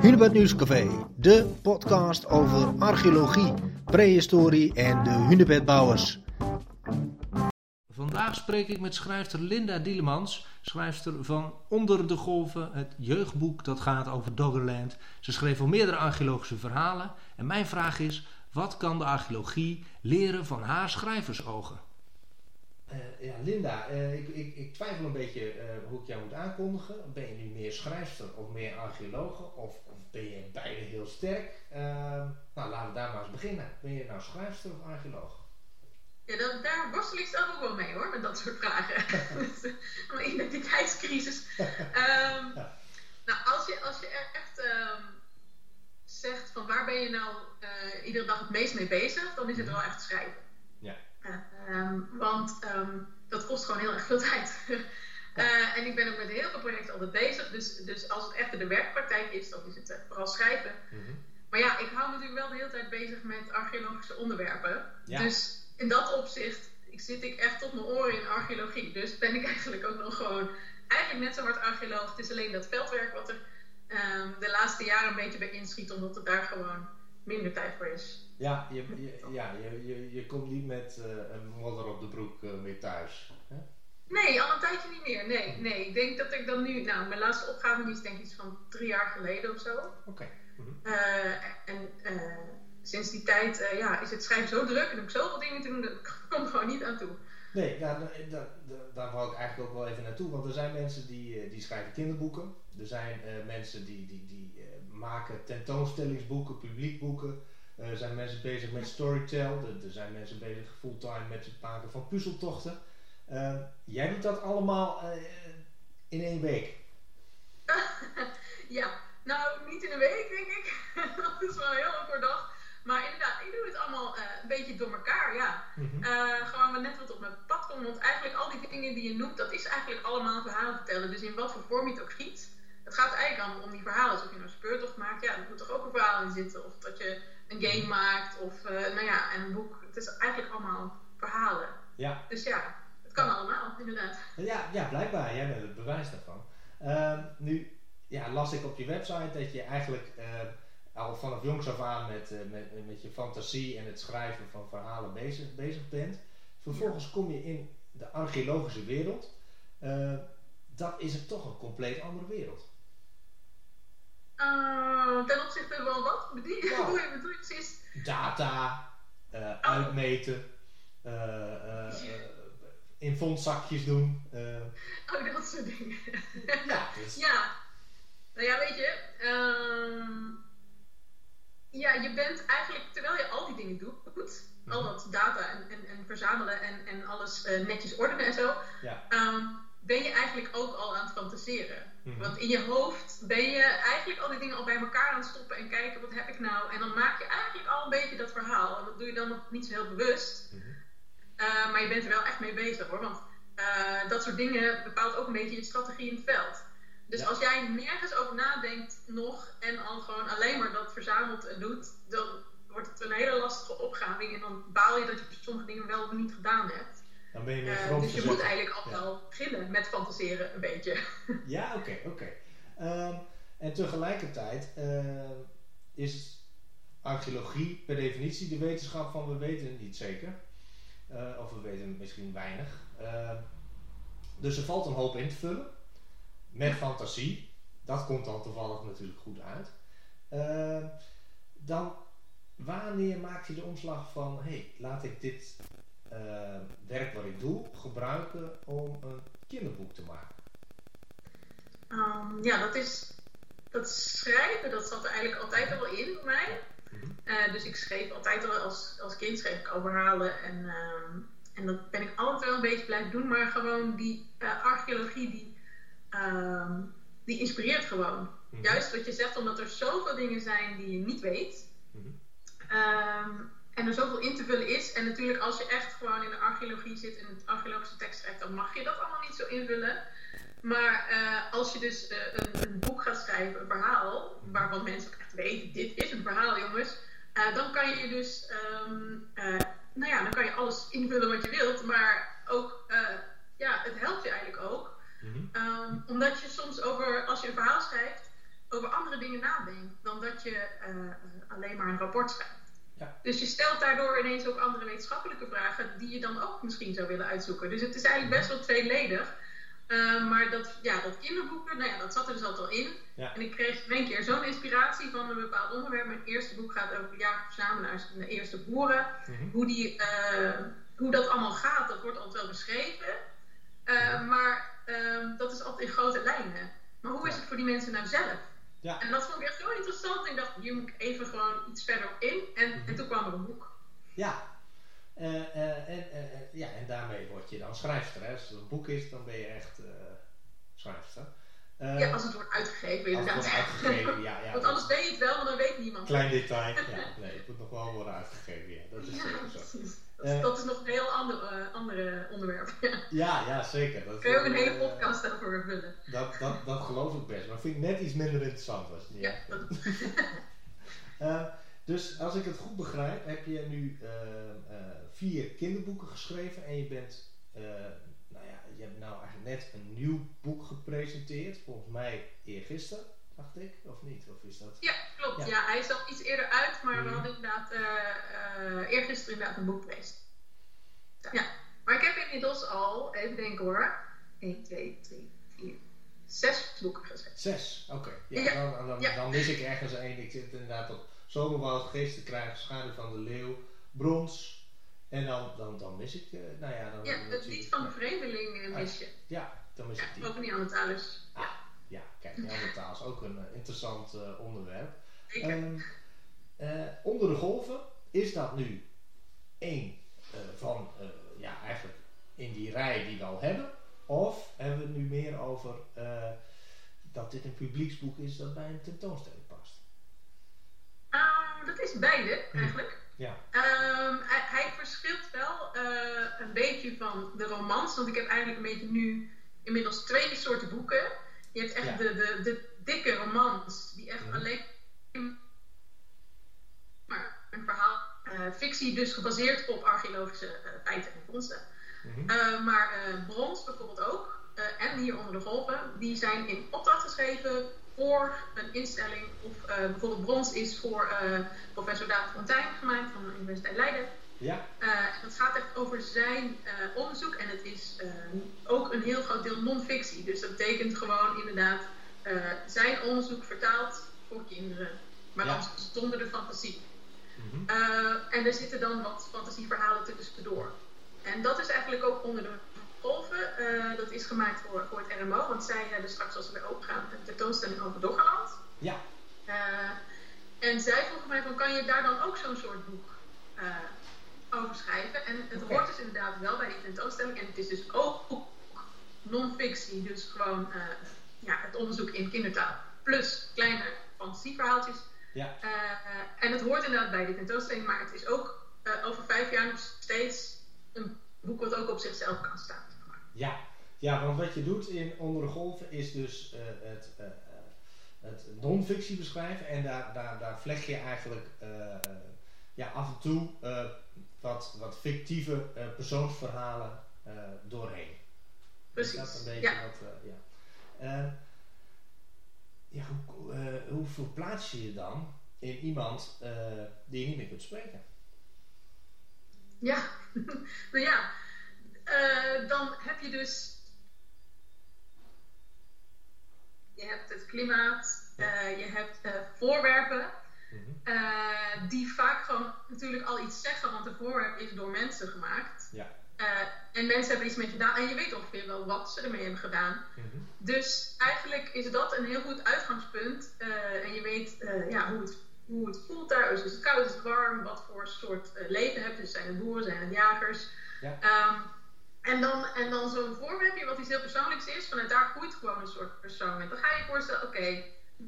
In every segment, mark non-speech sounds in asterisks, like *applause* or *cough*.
Hunebed Nieuwscafé, de podcast over archeologie, prehistorie en de hunebedbouwers. Vandaag spreek ik met schrijfster Linda Dielemans, schrijfster van Onder de Golven, het jeugdboek dat gaat over Doggerland. Ze schreef al meerdere archeologische verhalen en mijn vraag is, wat kan de archeologie leren van haar schrijversogen? Uh, ja, Linda, uh, ik, ik, ik, twijfel een beetje uh, hoe ik jou moet aankondigen. Ben je nu meer schrijfster of meer archeologe? Of, of ben je beide heel sterk? Ehm, nou, laten we daar maar eens beginnen. Ben je nou schrijfster of archeoloog? Ja, dat, daar worstel ik zelf ook wel mee hoor, met dat soort vragen. *laughs* *laughs* Een identiteitscrisis. *laughs* um, Nou, als je, als je echt um, zegt van waar ben je nou iedere dag het meest mee bezig, dan is het wel echt schrijven. Ja. Um, want um, dat kost gewoon heel erg veel *laughs* tijd. uh, en ik ben ook met heel veel projecten altijd bezig. Dus, dus als het echt de werkpraktijk is, dan is het uh, vooral schrijven. Mm -hmm. Maar ja, ik hou me natuurlijk wel de hele tijd bezig met archeologische onderwerpen. Ja. Dus in dat opzicht ik zit ik echt tot mijn oren in archeologie. Dus ben ik *laughs* eigenlijk ook nog gewoon eigenlijk net zo hard archeoloog. Het is alleen dat veldwerk wat er um, de laatste jaren een beetje bij inschiet, omdat het daar gewoon minder tijd voor is. Ja, je, je, ja, je, je, je komt niet met uh, een modder op de broek uh, meer thuis. Hè? Nee, al een tijdje niet meer. Nee, nee. Ik denk dat ik dan nu... Nou, mijn laatste opgave is denk ik iets van drie jaar geleden of zo. Oké. Okay. Mm -hmm. uh, en sinds die tijd ja, is het schrijven zo druk en heb ik zoveel dingen te doen dat ik kom *laughs* gewoon niet aan toe. Nee, nou, daar, daar wou ik eigenlijk ook wel even naartoe. Want er zijn mensen die, die schrijven kinderboeken. Er zijn mensen die, die, die maken tentoonstellingsboeken, publiekboeken. Er uh, zijn mensen bezig met storytell. Er, zijn mensen bezig fulltime met het maken van puzzeltochten. Uh, jij doet dat allemaal uh, in één week? *laughs* ja, nou niet in een week denk ik. *laughs* dat is wel heel kort dag. Maar inderdaad, ik doe het allemaal een beetje door elkaar, ja. Mm -hmm. gewoon net wat op mijn pad komt. Want eigenlijk al die dingen die je noemt, dat is eigenlijk allemaal verhalen vertellen. Dus in wat voor vorm je het ook giet. Het gaat eigenlijk allemaal om die verhalen. Dus of je nou een speurtocht maakt, ja, er moet toch ook een verhaal in zitten. Of dat je een game maakt of uh, nou ja, en een boek. Het is eigenlijk allemaal verhalen. Ja. Dus ja, het kan allemaal, inderdaad. Ja, ja blijkbaar. Jij bent het bewijs daarvan. Uh, nu ja, las ik op je website dat je eigenlijk uh, al vanaf jongs af aan met, uh, met, met je fantasie en het schrijven van verhalen bezig, bezig bent. Vervolgens ja. kom je in de archeologische wereld. dat is het toch een compleet andere wereld. Uh, ten opzichte van wat? Bedoel je, wow. je, bedoel je precies? Data, uh, oh. uitmeten, uh, in fondzakjes doen. oh, dat soort dingen. *laughs* ja, dus. ja. Nou ja, weet je. Um, ja, je bent eigenlijk, terwijl je al die dingen doet, mm. al dat data en, en, en verzamelen en, en alles netjes ordenen en zo, ja. um, ben je eigenlijk ook al aan het fantaseren. Mm-hmm. Want in je hoofd ben je eigenlijk al die dingen al bij elkaar aan het stoppen en kijken wat heb ik nou. En dan maak je eigenlijk al een beetje dat verhaal. En dat doe je dan nog niet zo heel bewust. Mm-hmm. Uh, maar je bent er wel echt mee bezig hoor. Want uh, dat soort dingen bepaalt ook een beetje je strategie in het veld. Dus ja. als jij nergens over nadenkt nog en al gewoon alleen maar dat verzamelt en doet, dan wordt het een hele lastige opgave. En dan baal je dat je sommige dingen wel of niet gedaan hebt. Dan ben je uh, dus je moet eigenlijk al wel ja. beginnen met fantaseren een beetje. *laughs* Ja, oké, okay, oké. Okay. Um, en tegelijkertijd uh, is archeologie per definitie de wetenschap van we weten het niet zeker. Uh, of we weten misschien weinig. dus er valt een hoop in te vullen. Met fantasie. Dat komt dan toevallig natuurlijk goed uit. dan wanneer maakt je de omslag van hé, hey, laat ik dit werk wat ik doe gebruiken om een kinderboek te maken? Um, ja, dat is dat schrijven, dat zat er eigenlijk altijd al wel in bij mij. Mm-hmm. Uh, dus ik schreef altijd al als, als kind schreef ik al verhalen en, uh, en dat ben ik altijd wel een beetje blijven doen, maar gewoon die uh, archeologie die, die inspireert gewoon. Mm-hmm. Juist wat je zegt, omdat er zoveel dingen zijn die je niet weet. Um, en er zoveel in te vullen is. En natuurlijk, als je echt gewoon in de archeologie zit en het archeologische tekst schrijft, dan mag je dat allemaal niet zo invullen. Maar uh, als je dus uh, een, een, boek gaat schrijven, een verhaal, waarvan mensen ook echt weten, dit is een verhaal, jongens. Uh, dan kan je dus, um, nou ja, dan kan je alles invullen wat je wilt. Maar ook, ja, het helpt je eigenlijk ook. Mm-hmm. Um, omdat je soms over, als je een verhaal schrijft, over andere dingen nadenkt dan dat je alleen maar een rapport schrijft. Dus je stelt daardoor ineens ook andere wetenschappelijke vragen die je dan ook misschien zou willen uitzoeken. Dus het is eigenlijk best wel tweeledig. Uh, maar dat, ja, dat kinderboeken, nou ja, dat zat er dus altijd al in. En ik kreeg een keer zo'n inspiratie van een bepaald onderwerp. Mijn eerste boek gaat over jagerverzamelaars en de eerste boeren. Mhm. hoe, die, uh, hoe dat allemaal gaat, dat wordt altijd wel beschreven. Uh, maar ehm, dat is altijd in grote lijnen. Maar hoe is het voor die mensen nou zelf? Ja. En dat vond ik echt zo interessant. Ik dacht, hier moet ik even gewoon iets verder in. En, boek. Ja. Uh, uh, en, uh, ja, en daarmee word je dan schrijfster. Hè? Als het een boek is, dan ben je echt schrijfster. ja, als het wordt uitgegeven inderdaad. Als het wordt uitgegeven, ja. ja *laughs* Want anders ben je het wel, maar dan weet niemand. Klein detail. ja, nee, het moet nog wel worden uitgegeven. Ja, dat is ja, zo. Dat, dat, is nog een heel ander andere onderwerp. Ja, ja, zeker. Dat Kun je ook een hele podcast over vullen. Dat, dat, dat geloof ik best. Maar vind ik net iets minder interessant. Als ja, dat... *laughs* dus als ik het goed begrijp, heb je nu vier kinderboeken geschreven en je bent, uh, nou ja, je hebt nou eigenlijk net een nieuw boek gepresenteerd, volgens mij eergisteren, dacht ik, of niet? Of is dat? Ja, klopt. Ja, hij is al iets eerder uit, maar we mhm. hadden inderdaad eergisteren inderdaad een boek geweest. Ja, maar ik heb inmiddels al, even denken hoor, 1, 2, 3, 4, zes boeken geschreven. Zes, oké. Ja, ja, Dan, dan, dan, mis ik ergens één. Ik zit inderdaad op Zomerwoud, Geesten krijgen, Schaduw van de Leeuw, Brons, en dan, dan, dan mis ik, uh, nou ja... Dan, ja, het lied van de vreemdeling uh, mis je. Ja, dan mis ik die. Ook niet aan is. Ah, ja, kijk, taal is ook een uh, interessant onderwerp. Um, onder de golven is dat nu één van, ja, eigenlijk in die rij die we al hebben. Of hebben we het nu meer over dat dit een publieksboek is dat bij een tentoonstelling beide, hm. eigenlijk. Ja. Um, hij, hij, verschilt wel uh, een beetje van de romans, want ik heb eigenlijk een beetje nu inmiddels twee soorten boeken. Je hebt echt de, de, de dikke romans, die echt alleen maar een verhaal, uh, fictie dus gebaseerd op archeologische uh, feiten en vondsten. Mm -hmm. maar Brons bijvoorbeeld ook, en hier onder de golven, die zijn in opdracht geschreven voor een instelling. Of uh, bijvoorbeeld brons is voor uh, professor David Fontijn gemaakt van de Universiteit Leiden. Ja. Uh, dat gaat echt over zijn onderzoek en het is ook een heel groot deel non-fictie. Dus dat betekent gewoon inderdaad zijn onderzoek vertaald voor kinderen, maar dan zonder de fantasie. Mm -hmm. en er zitten dan wat fantasieverhalen tussendoor. En dat is eigenlijk ook onder de Uh, dat is gemaakt voor, voor het RMO, want zij hebben straks als we weer open gaan een tentoonstelling over Doggerland. Ja. Uh, en zij vroegen mij van, kan je daar dan ook zo'n soort boek uh, over schrijven? En het okay. hoort dus inderdaad wel bij die tentoonstelling. En het is dus ook non-fictie, dus gewoon ja, het onderzoek in kindertaal. Plus kleine fantasieverhaaltjes. Ja. en het hoort inderdaad bij die tentoonstelling, maar het is ook over vijf jaar nog steeds een boek wat ook op zichzelf kan staan. Ja, ja want wat je doet in Onder de Golven is dus uh, het, uh, het non-fictie beschrijven. En daar, daar, daar vleg je eigenlijk ja, af en toe wat, wat fictieve persoonsverhalen doorheen. Precies. Dus dat is een beetje ja. wat. ja. ja, hoe, hoe plaats je je dan in iemand die je niet meer kunt spreken? Ja, *laughs* nou ja, uh, dan heb je dus. Je hebt het klimaat, uh, je hebt uh, voorwerpen. Mm-hmm. die vaak gewoon natuurlijk al iets zeggen, want een voorwerp is door mensen gemaakt. Ja. en mensen hebben iets mee gedaan en je weet ongeveer wel wat ze ermee hebben gedaan. Mm-hmm. Dus eigenlijk is dat een heel goed uitgangspunt. en je weet ja, hoe het hoe het voelt daar. Is het koud, is het warm? Wat voor soort leven hebt Dus zijn het boeren, zijn het jagers? Ja. Um, en dan, en dan zo'n voorwerpje wat iets heel persoonlijks is. Vanuit daar groeit gewoon een soort persoon. En dan ga je je voorstellen, oké,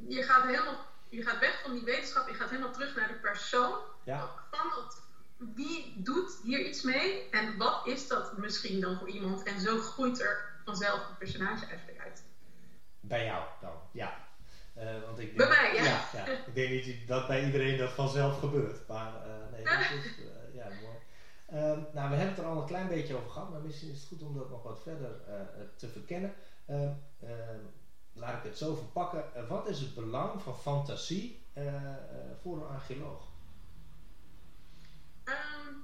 je gaat helemaal... Je gaat weg van die wetenschap, je gaat helemaal terug naar de persoon. Ja. Van dat, wie doet hier iets mee? En wat is dat misschien dan voor iemand? En zo groeit er vanzelf een personage eigenlijk uit. Bij jou dan, ja. Uh, want ik denk, bij mij, ja. ja, ja. Ik denk niet dat bij iedereen dat vanzelf gebeurt. Maar uh, nee, *laughs* dat is uh. Ehm, nou, we hebben het er al een klein beetje over gehad, maar misschien is het goed om dat nog wat verder te verkennen. Ehm, ehm, laat ik het zo verpakken. wat is het belang van fantasie voor een archeoloog?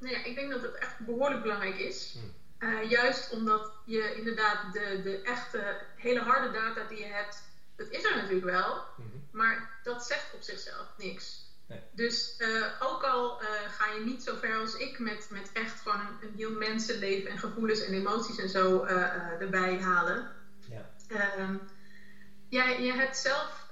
Nou ja, ik denk dat het echt behoorlijk belangrijk is. Hm. juist omdat je inderdaad de, de echte, hele harde data die je hebt, dat is er natuurlijk wel, mhm. maar dat zegt op zichzelf niks. Dus uh, ook al uh, ga je niet zo ver als ik met, met echt gewoon een, een heel mensenleven en gevoelens en emoties en zo uh, erbij halen. Ja. Ehm, jij, je hebt zelf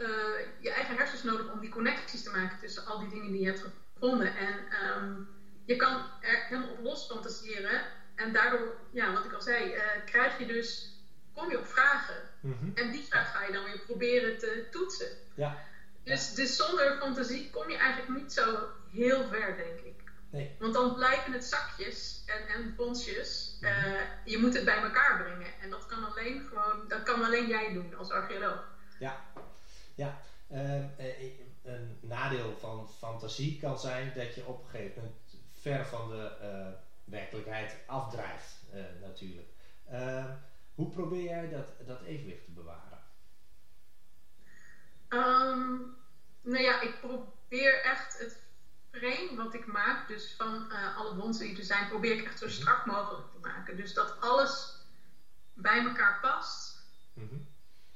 je eigen hersens nodig om die connecties te maken tussen al die dingen die je hebt gevonden. En um, je kan er helemaal op los fantaseren. En daardoor, ja, wat ik al zei, krijg je dus, kom je op vragen. Mm -hmm. En die vraag ga je dan weer proberen te toetsen. Ja. Dus, dus zonder fantasie kom je eigenlijk niet zo heel ver, denk ik. Nee. Want dan blijven het zakjes en, en bonsjes. Mhm. Eh, je moet het bij elkaar brengen. En dat kan alleen gewoon, dat kan alleen jij doen als archeoloog. Ja, ja. Ehm, eh, een nadeel van fantasie kan zijn dat je op een gegeven moment ver van de uh, werkelijkheid afdrijft, natuurlijk. Ehm, hoe probeer jij dat, dat evenwicht te bewaren? Um, nou ja, ik probeer echt het frame wat ik maak, dus van uh, alle wondsen die er zijn, probeer ik echt zo mhm. strak mogelijk te maken. Dus dat alles bij elkaar past. Mm -hmm.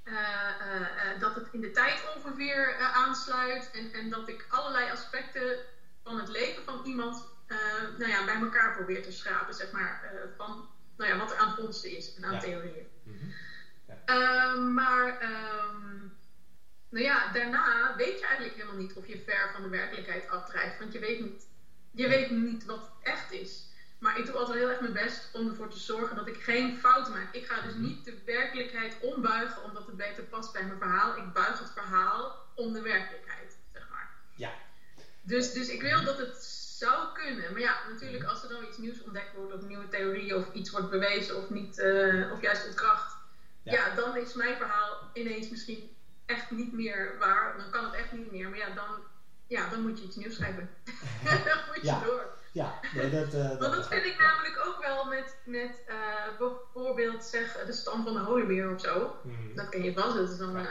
uh, uh, dat het in de tijd ongeveer aansluit. En, en dat ik allerlei aspecten van het leven van iemand nou ja, bij elkaar probeer te schrapen, zeg maar. van nou ja, wat er aan vondsten is en aan theorieën. Mm -hmm. ja. maar um, nou ja, daarna weet je eigenlijk helemaal niet of je ver van de werkelijkheid afdrijft. Want je weet niet, je weet niet wat echt is. Maar ik doe altijd heel erg mijn best om ervoor te zorgen dat ik geen fouten maak. Ik ga dus mhm. niet de werkelijkheid ombuigen omdat het beter past bij mijn verhaal. Ik buig het verhaal om de werkelijkheid, zeg maar. Ja. Dus, dus ik wil dat het zou kunnen. Maar ja, natuurlijk mhm. als er dan iets nieuws ontdekt wordt of nieuwe theorieën of iets wordt bewezen of, niet, uh, of juist ontkracht. Ja. ja, dan is mijn verhaal ineens misschien echt niet meer waar, dan kan het echt niet meer. Maar ja, dan, ja, dan moet je iets nieuws schrijven. *laughs* *laughs* dan moet je door. Ja, nee, dat, uh, Want dat vind ik namelijk ook wel met, met uh, bijvoorbeeld zeg, de stam van de Holybeer of zo. Mhm. Dat ken je vast, dat is dan uh,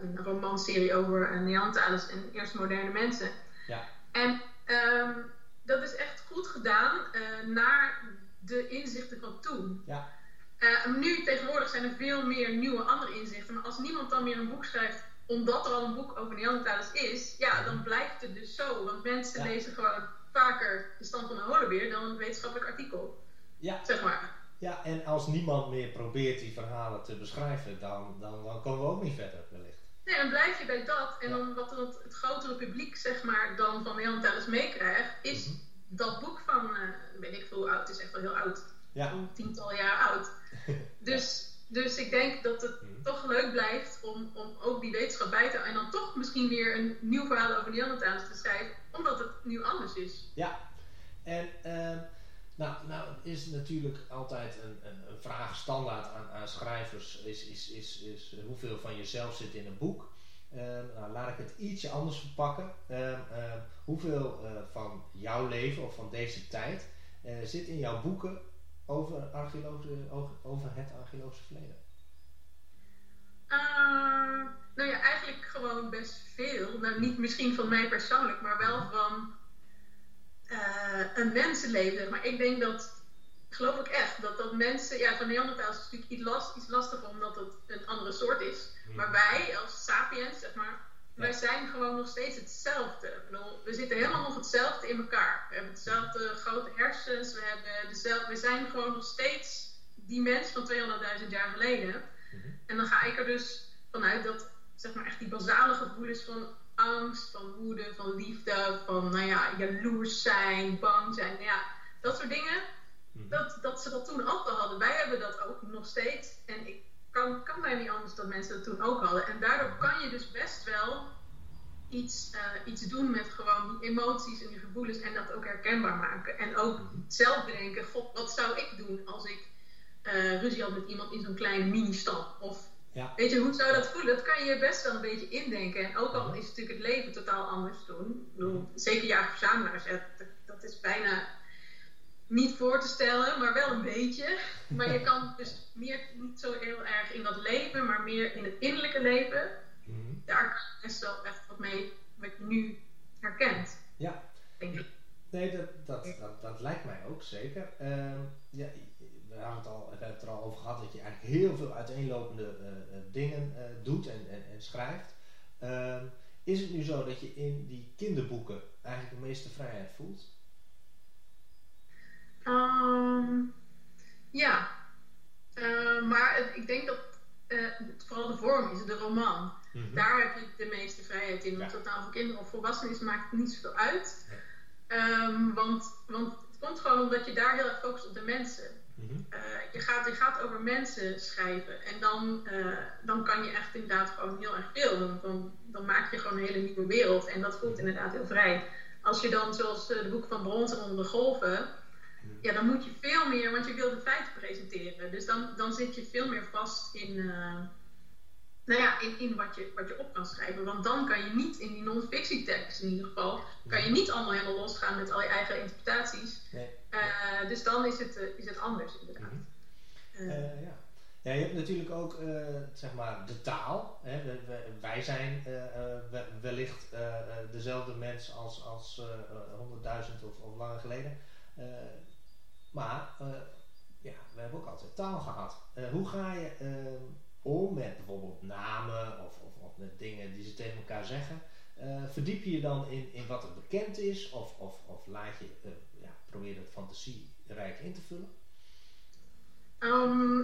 een romanserie over Neandertalers en eerst moderne mensen. Ja. En um, dat is echt goed gedaan naar de inzichten van toen. Ja. Uh, nu tegenwoordig zijn er veel meer nieuwe andere inzichten. Maar als niemand dan meer een boek schrijft omdat er al een boek over Neandertalers is, ja, dan blijft het dus zo. Want mensen lezen gewoon vaker de stand van een holenbeer dan een wetenschappelijk artikel. Ja. Zeg maar. Ja, en als niemand meer probeert die verhalen te beschrijven, dan, dan, dan komen we ook niet verder wellicht. Nee, dan blijf je bij dat. En dan wat het, het grotere publiek, zeg maar, dan van Neandertalers meekrijgt, is mhm. dat boek van, uh, weet ik veel hoe oud, het is echt wel heel oud. Ja. Een tiental jaar oud. *laughs* Dus, dus ik denk dat het mhm. toch leuk blijft om, om ook die wetenschap bij te houden. En dan toch misschien weer een nieuw verhaal over Neandertalers te schrijven, omdat het nu anders is. Ja, en uh, nou, nou is natuurlijk altijd een, een, een vraag standaard aan, aan schrijvers: is, is, is, is hoeveel van jezelf zit in een boek? Uh, nou, laat ik het ietsje anders verpakken. Uh, hoeveel uh, van jouw leven of van deze tijd zit in jouw boeken over, over het archeologische verleden? Uh, nou ja, eigenlijk gewoon best veel. Nou, niet misschien van mij persoonlijk, maar wel van uh, een mensenleven. Maar ik denk dat, geloof ik echt, dat, dat mensen, ja, van Neandertalers is natuurlijk iets, last, iets lastiger omdat het een andere soort is. Maar wij als sapiens, zeg maar, wij zijn gewoon nog steeds hetzelfde. we zitten helemaal nog hetzelfde in elkaar. We hebben hetzelfde grote hersens. We, hebben dezelfde, we zijn gewoon nog steeds die mens van 200.000 jaar geleden. Mhm. En dan ga ik er dus vanuit dat zeg maar echt die basale gevoelens van angst, van woede, van liefde, van nou ja, jaloers zijn, bang zijn. Nou ja, dat soort dingen. Mhm. Dat, dat ze dat toen ook al hadden. Wij hebben dat ook nog steeds. En ik kan, kan mij niet anders dat mensen dat toen ook hadden. En daardoor kan je dus best wel iets, uh, iets doen met gewoon die emoties en die gevoelens en dat ook herkenbaar maken. En ook zelf bedenken, god, wat zou ik doen als ik uh, ruzie had met iemand in zo'n kleine mini-stad? Of ja. weet je, hoe zou dat voelen? Dat kan je best wel een beetje indenken. En ook al is natuurlijk het leven totaal anders toen. Ik bedoel, zeker jager-verzamelaars, dat, dat is bijna niet voor te stellen, maar wel een beetje. Maar je kan dus meer niet zo heel erg in dat leven, maar meer in het innerlijke leven. Mhm. Daar kan je best wel echt wat mee, wat je nu herkent. Ja. Denk ik. Nee, dat, dat, dat, dat lijkt mij ook zeker. Uh, ja, we, hebben het, al, we hebben het er al over gehad dat je eigenlijk heel veel uiteenlopende uh, dingen uh, doet en, en, en schrijft. Ehm, is het nu zo dat je in die kinderboeken eigenlijk de meeste vrijheid voelt? Um, ja, uh, maar ik denk dat uh, vooral de vorm is, de roman. Mm -hmm. Daar heb je de meeste vrijheid in. Want ja. dat nou voor kinderen of volwassenen is, maakt het niet zoveel uit. Ja. Um, want, want het komt gewoon omdat je daar heel erg focust op de mensen. Mm -hmm. uh, je, gaat, je gaat over mensen schrijven. En dan, dan kan je echt inderdaad gewoon heel erg veel. Dan, dan, dan maak je gewoon een hele nieuwe wereld. En dat voelt inderdaad heel vrij. Als je dan, zoals de boek van Brons en onder de golven ja, dan moet je veel meer, want je wil de feiten presenteren. Dus dan, dan zit je veel meer vast in, uh, nou ja, in, in wat, je, wat je op kan schrijven. Want dan kan je niet in die non-fictietekst in ieder geval, kan je niet allemaal helemaal losgaan met al je eigen interpretaties. Nee. Uh, dus dan is het, uh, is het anders inderdaad. -hmm. ja. Ja, je hebt natuurlijk ook zeg maar de taal. Hè. We, we, wij zijn wellicht dezelfde mens als, als 100.000 of, of langer geleden. Maar uh, ja, we hebben ook altijd taal gehad. Uh, hoe ga je uh, om met bijvoorbeeld namen of, of, of, met dingen die ze tegen elkaar zeggen? verdiep je je dan in, in wat er bekend is of, of, of laat je, ja, probeer het fantasierijk in te vullen?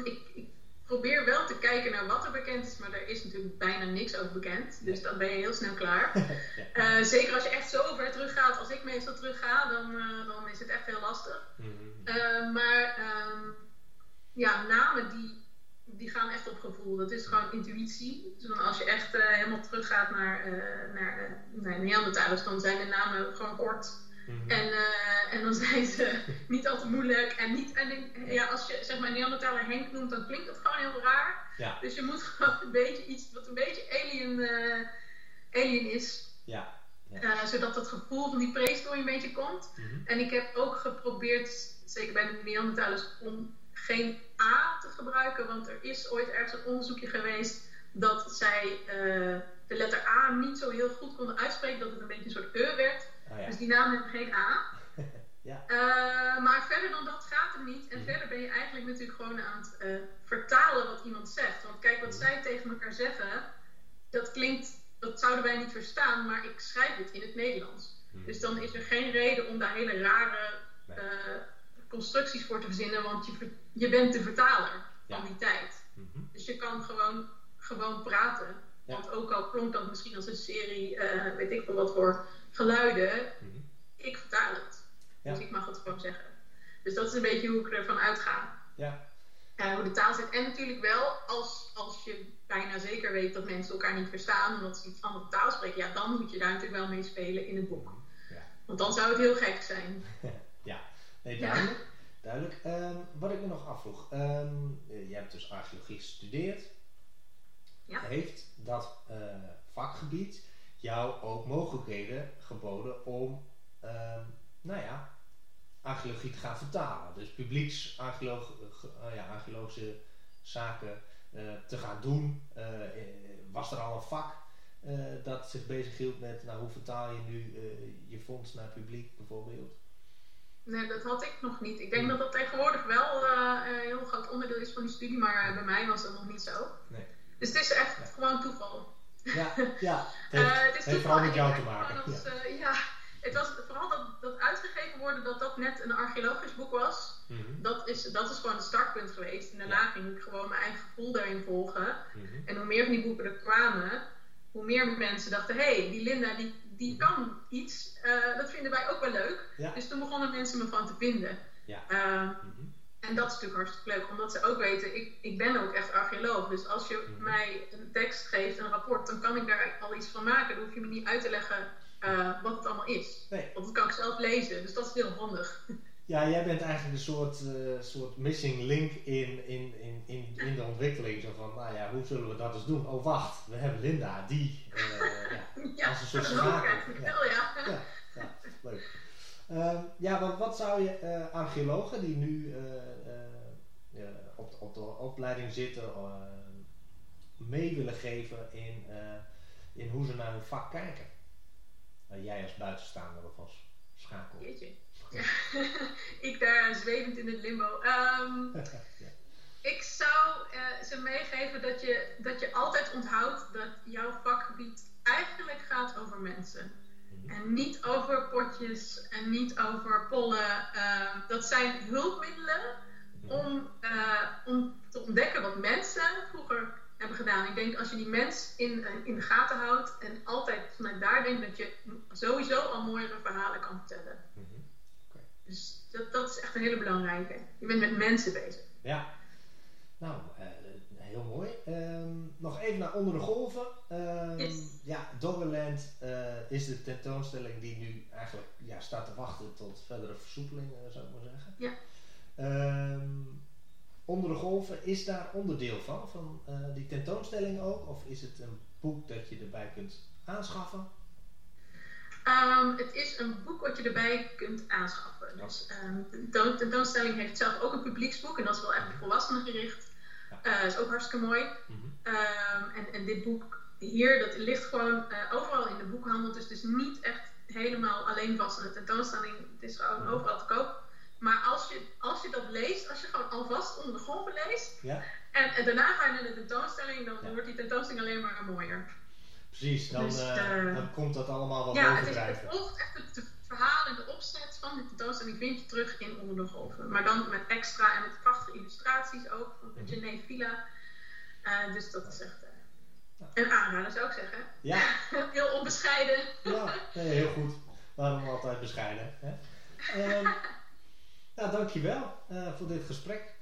Ik, ik, probeer wel te kijken naar wat er bekend is, maar er is natuurlijk bijna niks over bekend. Dus dan ben je heel snel klaar. *laughs* ja. uh, zeker als je echt zo ver terug gaat, als ik meestal terug ga, dan, uh, dan is het echt heel lastig. Mm -hmm. uh, maar um, ja, namen die, die gaan echt op gevoel. Dat is gewoon intuïtie. Dus als je echt helemaal teruggaat naar, naar, naar Neandertalers, dan zijn de namen gewoon kort. -hmm. en, uh, en dan *laughs* zijn ze niet al te moeilijk. En, niet, en ja, als je zeg maar Neandertaler Henk noemt, dan klinkt dat gewoon heel raar. Ja. Dus je moet *laughs* gewoon een beetje iets wat een beetje alien, uh, alien is. Ja. ja. Uh, zodat het gevoel van die prehistorie een beetje komt. Mhm. En ik heb ook geprobeerd, zeker bij de Neandertalers, om geen A te gebruiken. Want er is ooit ergens een onderzoekje geweest dat zij de letter A niet zo heel goed konden uitspreken. Dat het een beetje een soort E werd. Oh, ja. Dus die naam heeft geen A. *laughs* ja. uh, maar verder dan dat gaat het niet. En mm. verder ben je eigenlijk natuurlijk gewoon aan het uh, vertalen wat iemand zegt. Want kijk, wat mm. zij tegen elkaar zeggen, dat klinkt, dat zouden wij niet verstaan, maar ik schrijf het in het Nederlands. Mm. Dus dan is er geen reden om daar hele rare nee. uh, constructies voor te verzinnen, want je, je bent de vertaler ja. van die tijd. -hmm. Dus je kan gewoon, gewoon praten. Ja. Want ook al klonk dat misschien als een serie, weet ik veel wat voor geluiden, mm -hmm. ik vertaal het. Ja. Dus ik mag het gewoon zeggen. Dus dat is een beetje hoe ik ervan uitga. Ja. Uh, hoe de taal zit. En natuurlijk wel, als, als je bijna zeker weet dat mensen elkaar niet verstaan omdat ze iets andere taal spreken, ja, dan moet je daar natuurlijk wel mee spelen in het boek. Ja. Want dan zou het heel gek zijn. *laughs* ja, nee, duidelijk. Ja. duidelijk. Um, wat ik me nog afvroeg, um, jij hebt dus archeologie gestudeerd. Ja. Heeft dat uh, vakgebied jou ook mogelijkheden geboden om, uh, nou ja, archeologie te gaan vertalen. Dus publieksarcheologische uh, ja, archeologische zaken uh, te gaan doen. was er al een vak dat zich bezighield met, nou, hoe vertaal je nu je fonds naar publiek bijvoorbeeld? Nee, dat had ik nog niet. Ik denk dat dat tegenwoordig wel een heel groot onderdeel is van die studie, maar bij mij was dat nog niet zo. Nee. Dus het is echt ja. gewoon toeval. Ja, ja. Het *laughs* heeft, is heeft vooral met jou te maken. Als, ja. Ja. het was vooral dat, dat uitgegeven worden dat dat net een archeologisch boek was. -hmm. dat, is, dat is gewoon het startpunt geweest. En daarna ja. ging ik gewoon mijn eigen gevoel daarin volgen. -hmm. En hoe meer van die boeken er kwamen, hoe meer mensen dachten: hé, hey, die Linda die, die kan iets. Uh, dat vinden wij ook wel leuk. Ja. Dus toen begonnen mensen me van te vinden. Ja. -hmm. En dat is natuurlijk hartstikke leuk, omdat ze ook weten, ik, ik ben ook echt archeoloog. Dus als je Mhm. mij een tekst geeft, een rapport, dan kan ik daar al iets van maken. Dan hoef je me niet uit te leggen uh, wat het allemaal is. Nee. Want dat kan ik zelf lezen, dus dat is heel handig. Ja, jij bent eigenlijk een soort, uh, soort missing link in, in, in, in, in de ontwikkeling. Zo van, nou ja, hoe zullen we dat eens doen? Oh wacht, we hebben Linda, die uh, ja, *laughs* ja, als een soort schakel. ja, leuk. Ehm, ja, want wat zou je uh, archeologen die nu op, op, de opleiding zitten mee willen geven in, in hoe ze naar hun vak kijken? jij als buitenstaander of als schakel. Jeetje. *laughs* Ik daar zwevend in het limbo. *laughs* Um, Ik zou ze meegeven dat je, dat je altijd onthoudt dat jouw vakgebied eigenlijk gaat over mensen. Mhm. En niet over potjes en niet over pollen. Uh, dat zijn hulpmiddelen mhm. om, uh, om te ontdekken wat mensen vroeger hebben gedaan. Ik denk als je die mens in, in de gaten houdt en altijd vanuit daar denkt dat je sowieso al mooiere verhalen kan vertellen. Mm -hmm. okay. Dus dat, dat is echt een hele belangrijke. Je bent met mensen bezig. Ja, nou, uh, heel mooi. Um, nog even naar Onder de Golven. Um, yes. Ja, Doggerland uh, is de tentoonstelling die nu eigenlijk ja, staat te wachten tot verdere versoepeling, uh, zou ik maar zeggen. Ja. Um, Onder de Golven, is daar onderdeel van, van die tentoonstelling ook? Of is het een boek dat je erbij kunt aanschaffen? Um, het is een boek wat je erbij kunt aanschaffen. Dus um, de tentoonstelling heeft zelf ook een publieksboek en dat is wel echt volwassenen gericht. Uh, is ook hartstikke mooi. Mm en, en, dit boek hier, dat ligt gewoon uh, overal in de boekhandel. Dus het is niet echt helemaal alleen vast in de tentoonstelling. Het is gewoon mhm. overal te koop. Maar als je, als je dat leest, als je gewoon alvast onder de golven leest. Ja. En, en, daarna ga je naar de tentoonstelling, dan wordt die tentoonstelling alleen maar mooier. Precies, dan, dus, uh, dan komt dat allemaal wat ja. Ja, het, het volgt echt de tentoonstelling vind je terug in Onder de Golven. Maar dan met extra en met prachtige illustraties ook van mm -hmm. Villa. Uh, dus dat is echt uh, een aanrader zou ik zeggen. Ja. *laughs* heel onbescheiden. ja, nee, heel goed. Waarom altijd bescheiden? Hè? *laughs* Um, nou, dankjewel uh, voor dit gesprek.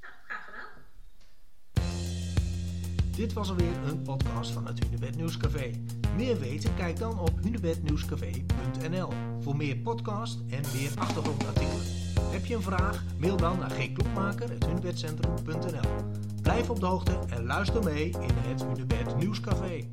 Ja, graag gedaan. Dit was alweer een podcast van het Hunebed Nieuwscafé. Meer weten? Kijk dan op hunebednieuwscafé.nl voor meer podcast en meer achtergrondartikelen. Heb je een vraag? Mail dan naar gklokmaker.hunebedcentrum.nl Blijf op de hoogte en luister mee in het Hunebed Nieuwscafé.